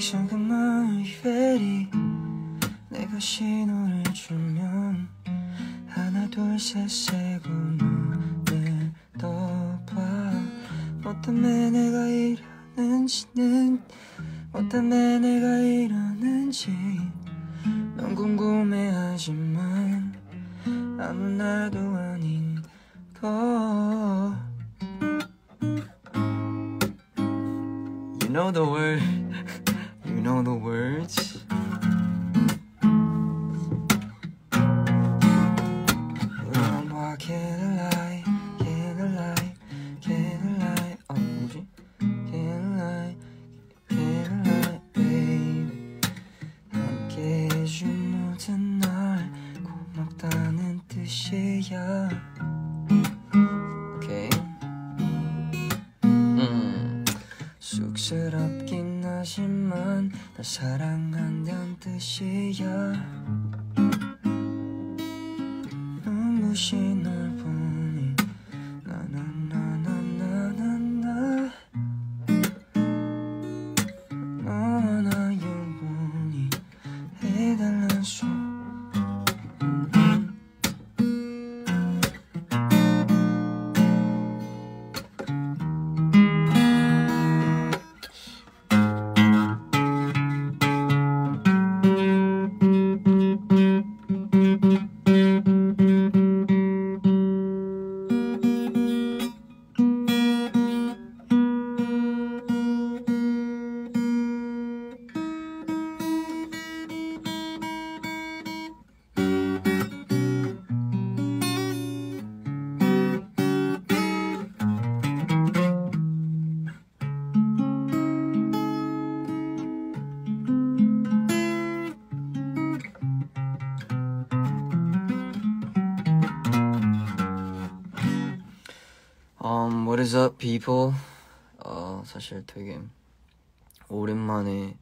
아 하 is up, people? 어, 사실 되게 오랜만에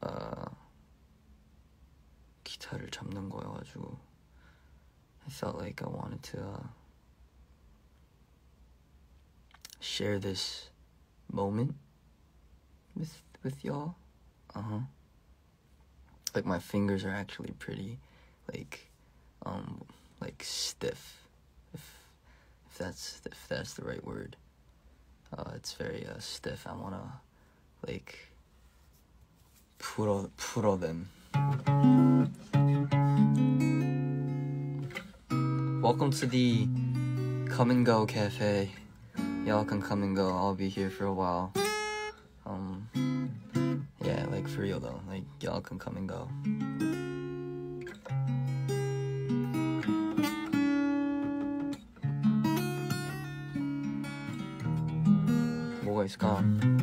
어, 기타를 잡는 거여가지고 I felt like I wanted to uh, share this moment with with y'all. Uh huh. Like my fingers are actually pretty, like, um, like stiff. if that's if that's the right word. Uh, it's very uh, stiff. I wanna like put all put all them. Welcome to the come and go cafe. Y'all can come and go. I'll be here for a while. Um, yeah, like for real though. Like y'all can come and go. ないですか？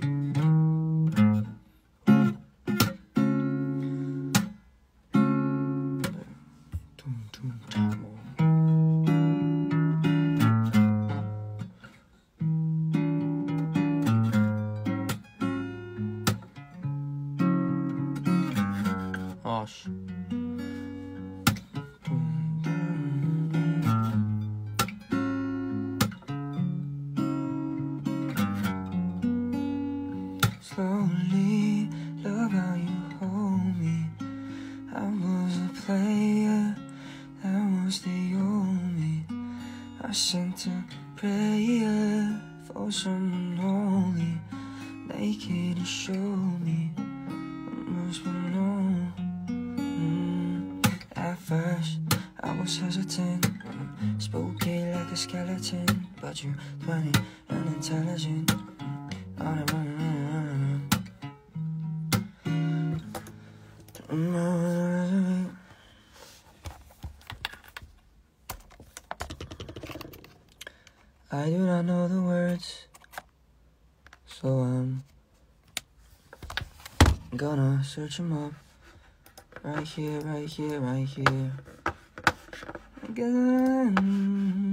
Holy. Naked and show me must be. Mm, At first, I was hesitant, spooky like a skeleton. But you, 20 and intelligent. And on on them up. Right here, right here, right here. Again.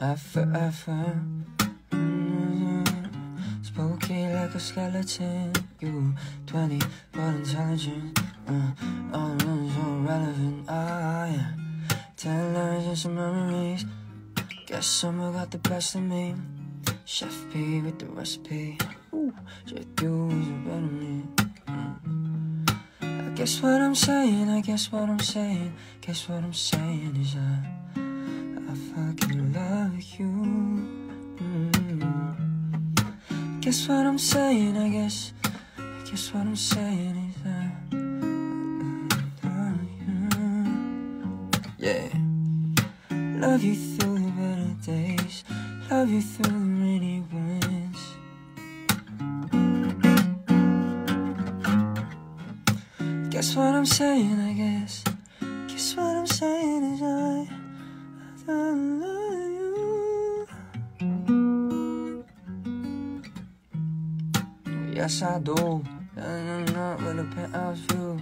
Forever Spooky like a skeleton. You 20 but intelligent. Uh, All so relevant. Ah yeah. Ten lines and some memories. Guess someone got the best of me. Chef P with the recipe. Ooh, just you is better me. Mm. I guess what I'm saying, I guess what I'm saying. Guess what I'm saying is I I fucking love you. Mm. Guess what I'm saying? I guess. I guess what I'm saying is that. I love you. Yeah. Love you through the better days. Love you through the rainy winds. Guess what I'm saying? Yes, I do. And I'm not with a penthouse view.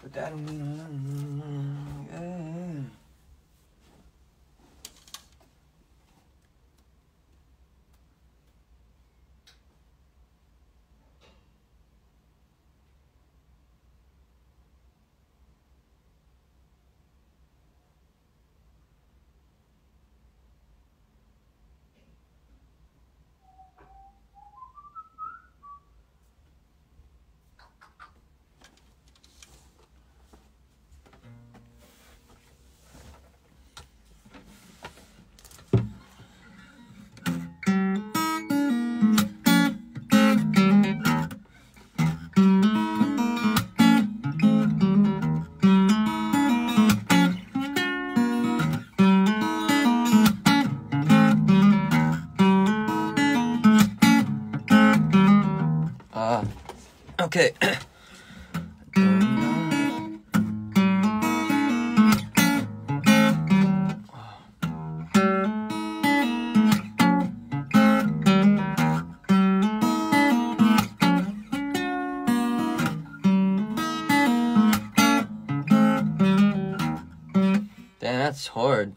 But that don't mean. Uh, Okay. That's hard.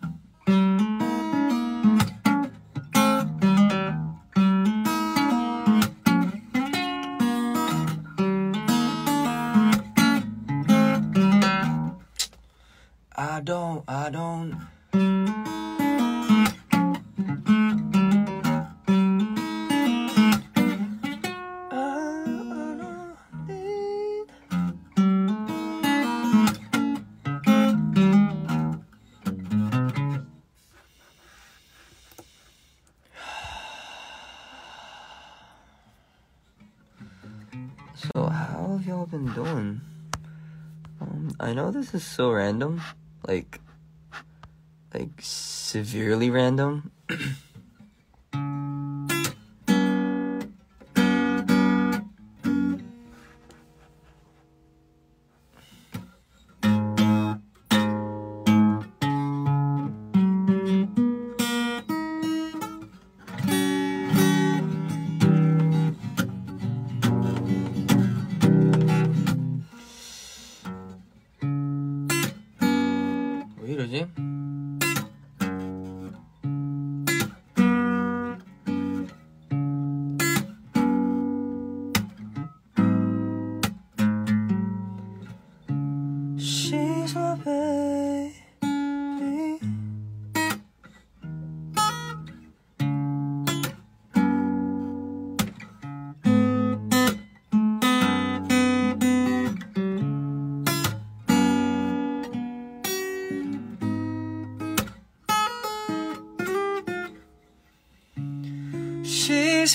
Um, I know this is so random, like, like severely random.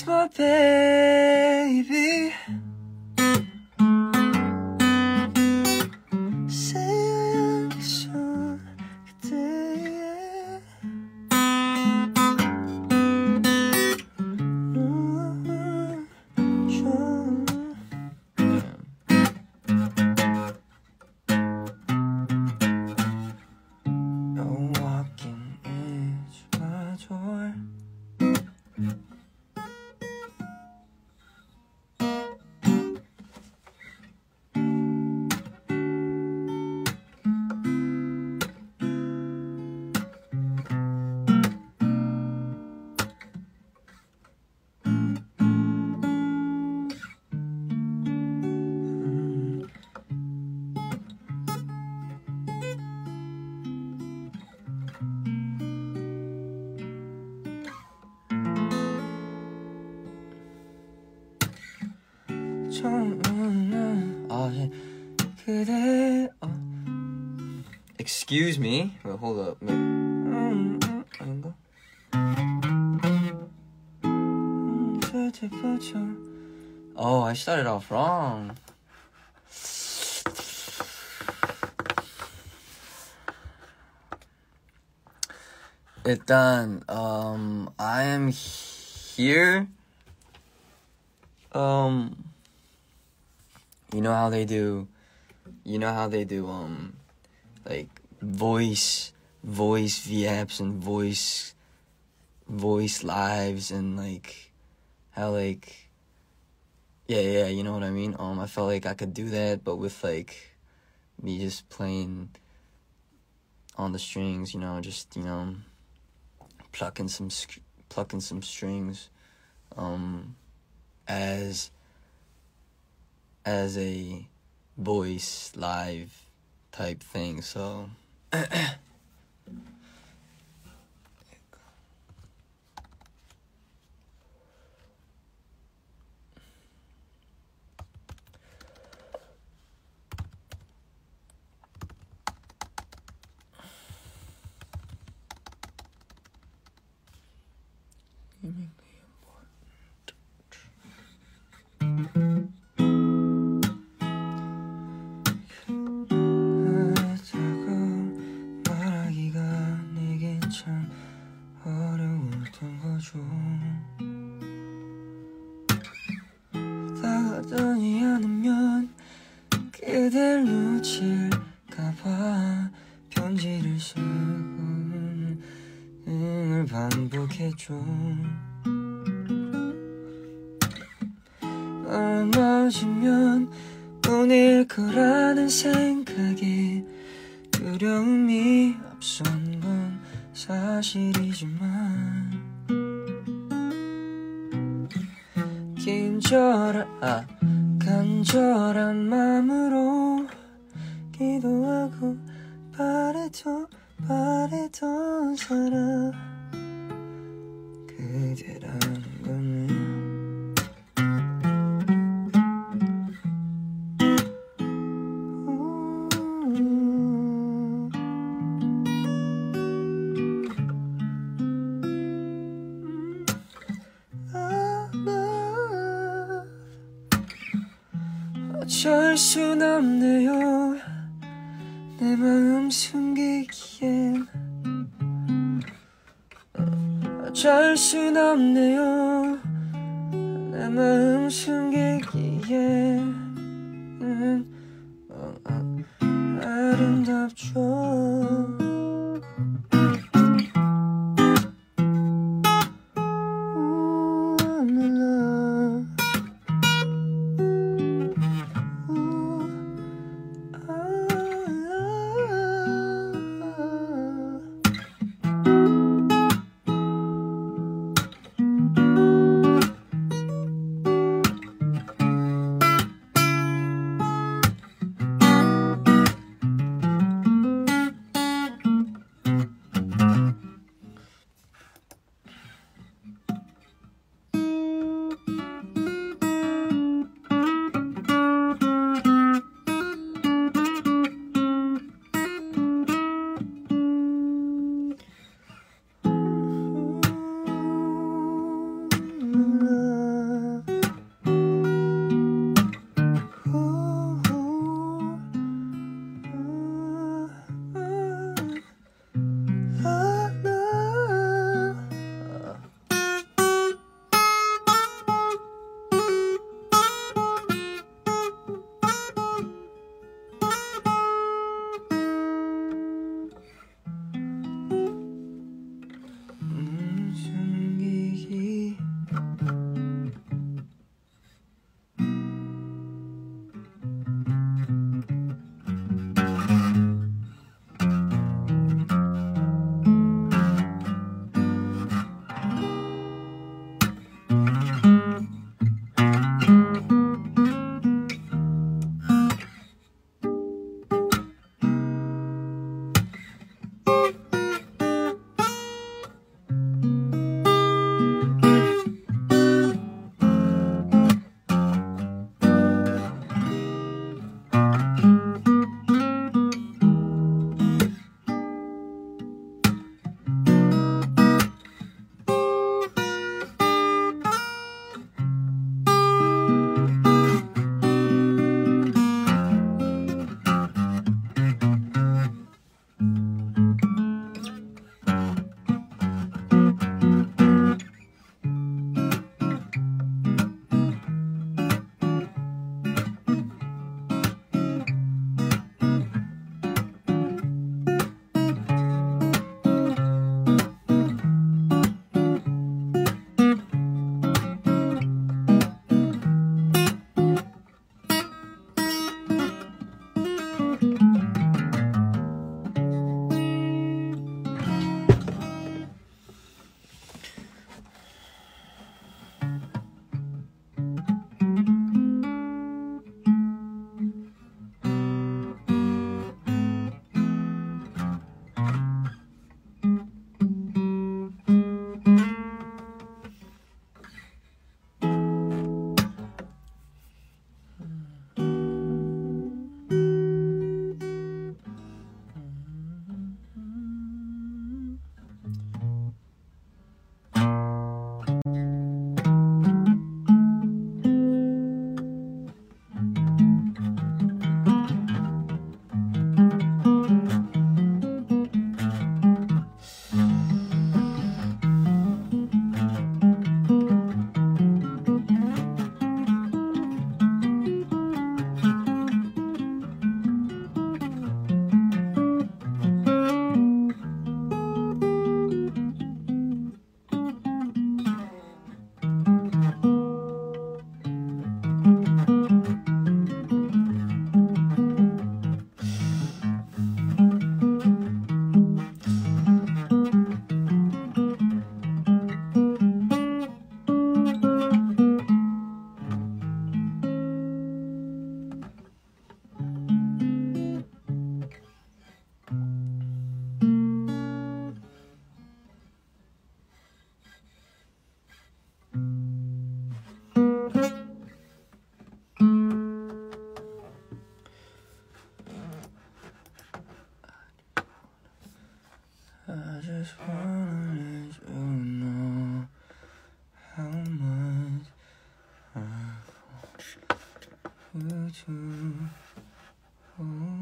my baby. 그대 어. Excuse me. Wait, hold up. Wait. 음, 음, 아닌가? 음, 살짝 빠져. Oh, I started off wrong. 일단 um I am here um you know how they do you know how they do um like voice voice VApps and voice voice lives and like how like yeah yeah you know what I mean? Um I felt like I could do that but with like me just playing on the strings you know just you know plucking some plucking some strings um as as a voice live type thing so 앞선 건 사실이지만 긴절한 아, 간절한 마음으로 기도하고 바래던 바래던 사람 그대라 去那年 just wanna let you know how much I want you to hold.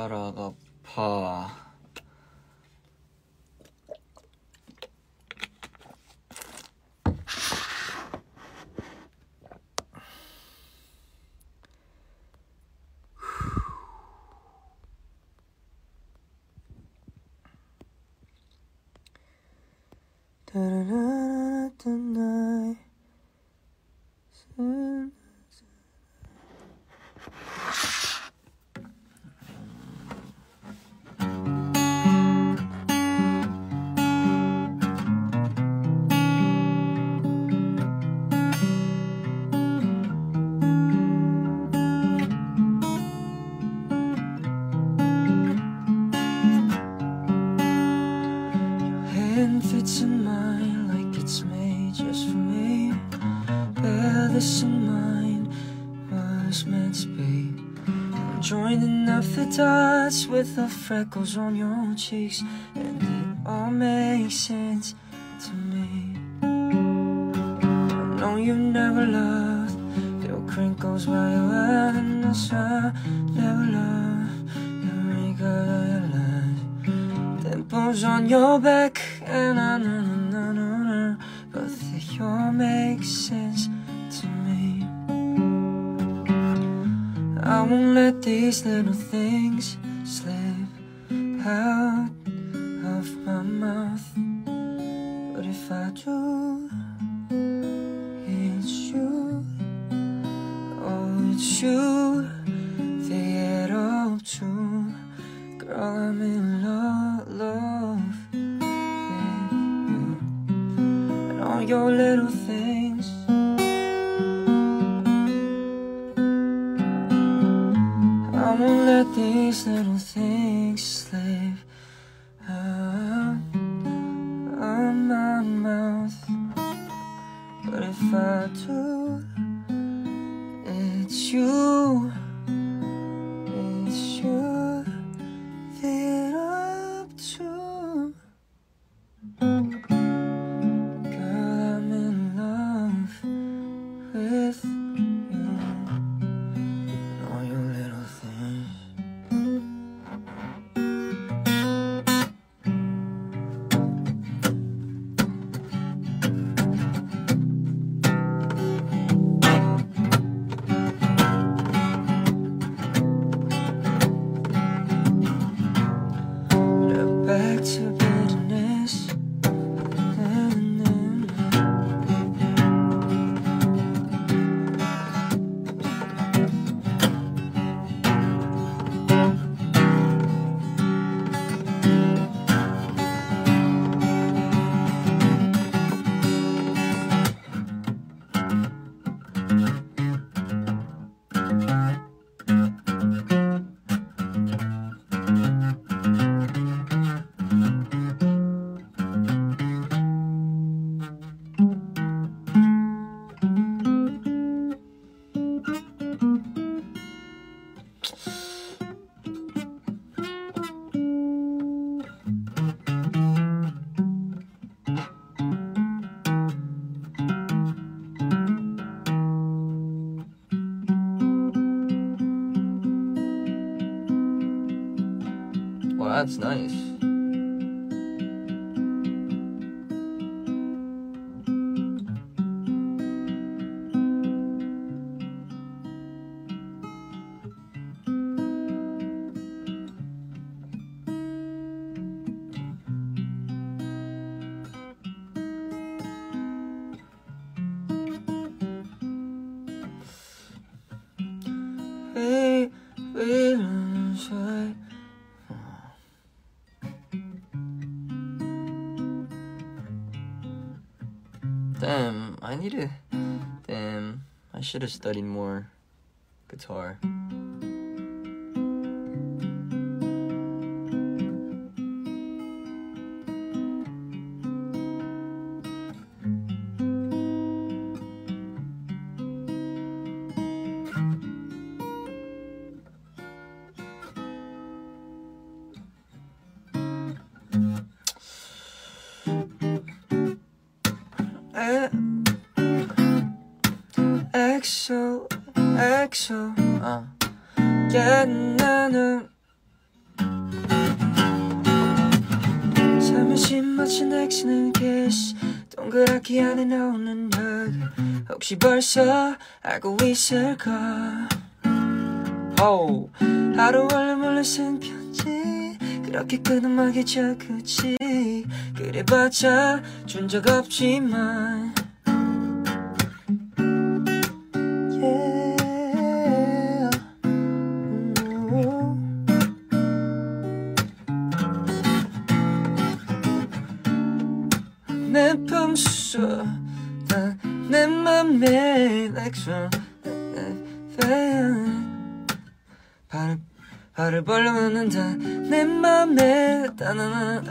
からが joining up the dots with the freckles on your cheeks, and it all makes sense to me. I know you've never loved your crinkles while you're wearing the sun. Never loved your wrinkle of your life. Dimples on your back, and I know, know, know, know, but they all make sense I won't let these little things slip out of my mouth, but if I do, it's you. Oh, it's you. Nice. I need to. Damn, I should have studied more guitar. 벌써 알고 있을까 오, 하루 원래 몰래 쓴 편지. 그렇게 끊음하게 적었지 그래봤자 준 적 없지만 na na na.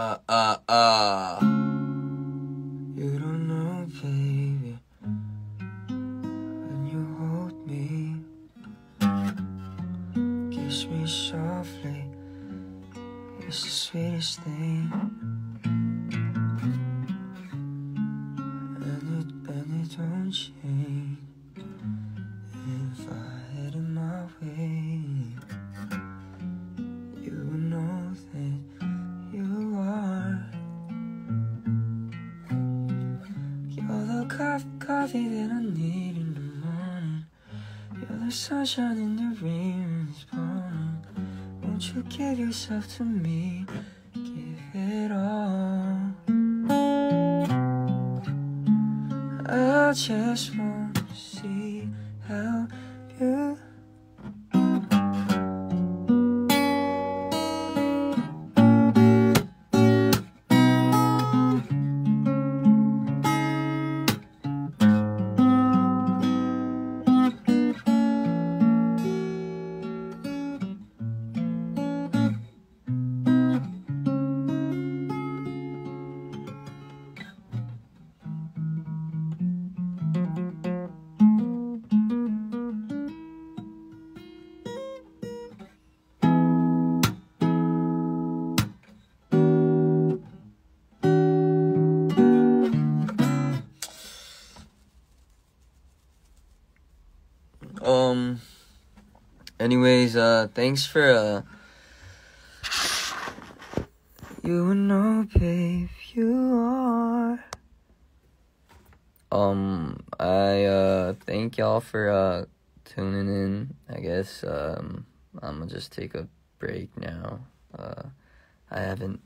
Uh, uh, uh. You don't know, baby. When you hold me, kiss me softly. It's the sweetest thing. Sunshine in the rain it's pouring Won't you give yourself to me anyways, uh, thanks for uh. You know, babe, you are. Um, I uh thank y'all for uh tuning in. I guess um I'm gonna just take a break now. Uh, I haven't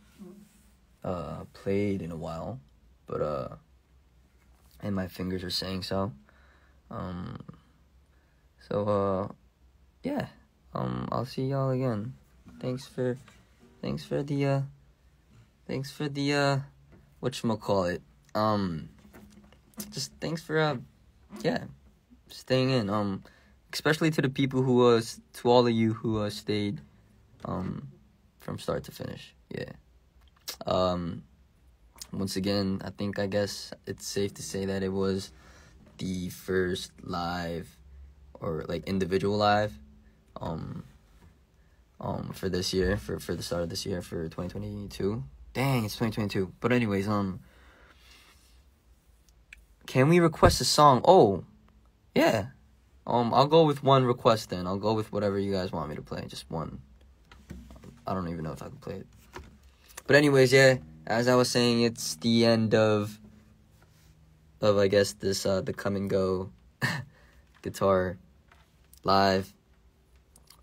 uh played in a while, but uh, and my fingers are saying so. Um, so uh, yeah. Um, I'll see y'all again. Thanks for, thanks for the uh, thanks for the uh, it. Um just thanks for uh yeah staying in um especially to the people who uh to all of you who uh stayed um from start to finish yeah um once again i think i guess it's safe to say that it was the first live or like individual live um um for this year for for the start of this year for 2022 dang it's 2022 but anyways um can we request a song? Oh, yeah. Um, I'll go with one request then. I'll go with whatever you guys want me to play. Just one. I don't even know if I can play it. But anyways, yeah. As I was saying, it's the end of of I guess this uh the come and go guitar live.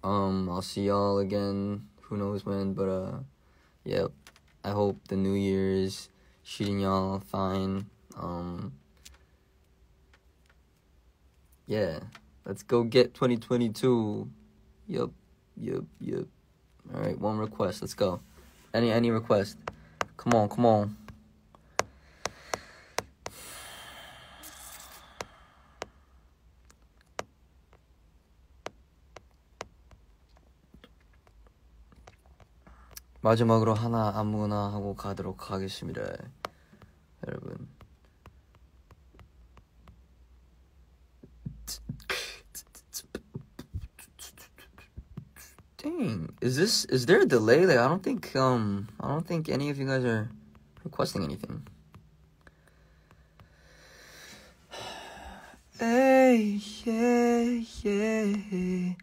Um, I'll see y'all again. Who knows when? But uh, yep. I hope the new year is treating y'all fine. Um yeah, let's go get 2022. Yup, yup, yup. All right, one request. Let's go. Any any request? Come on, come on. 마지막으로 하나 아무거나 하고 가도록 하겠습니다. 여러분. Dang, is this is there a delay? Like I don't think um I don't think any of you guys are requesting anything. Hey, yeah, yeah.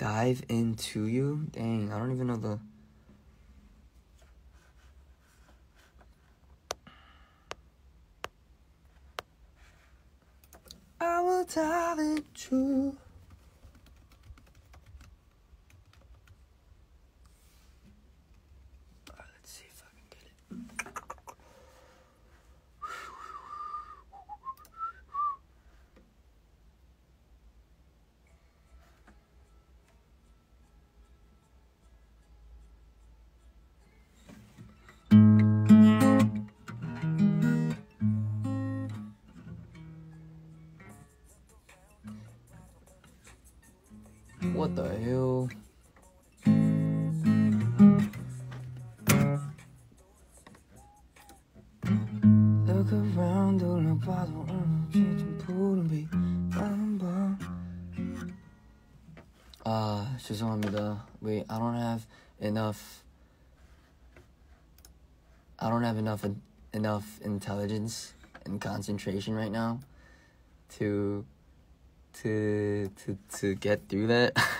Dive into you? Dang, I don't even know the I will dive into. What the hell? Look around, 둘러봐도 오늘 좀 푸른 빛나는 밤. 아 죄송합니다. Wait, I don't have enough. I don't have enough enough intelligence and concentration right now to to to to get through that.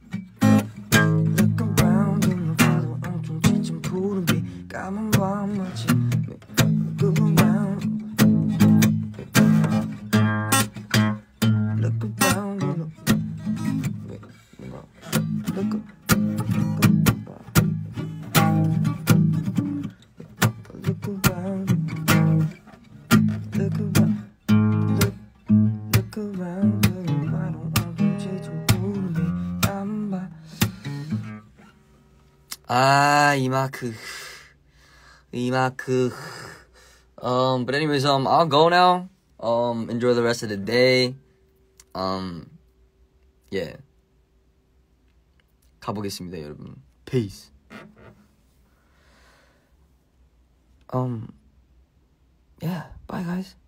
Ah, 이마크. 이마크. Um, but anyways, um, I'll go now. Um, enjoy the rest of the day. Um, yeah. 가보겠습니다, 여러분. Peace. Um, yeah. Bye, guys.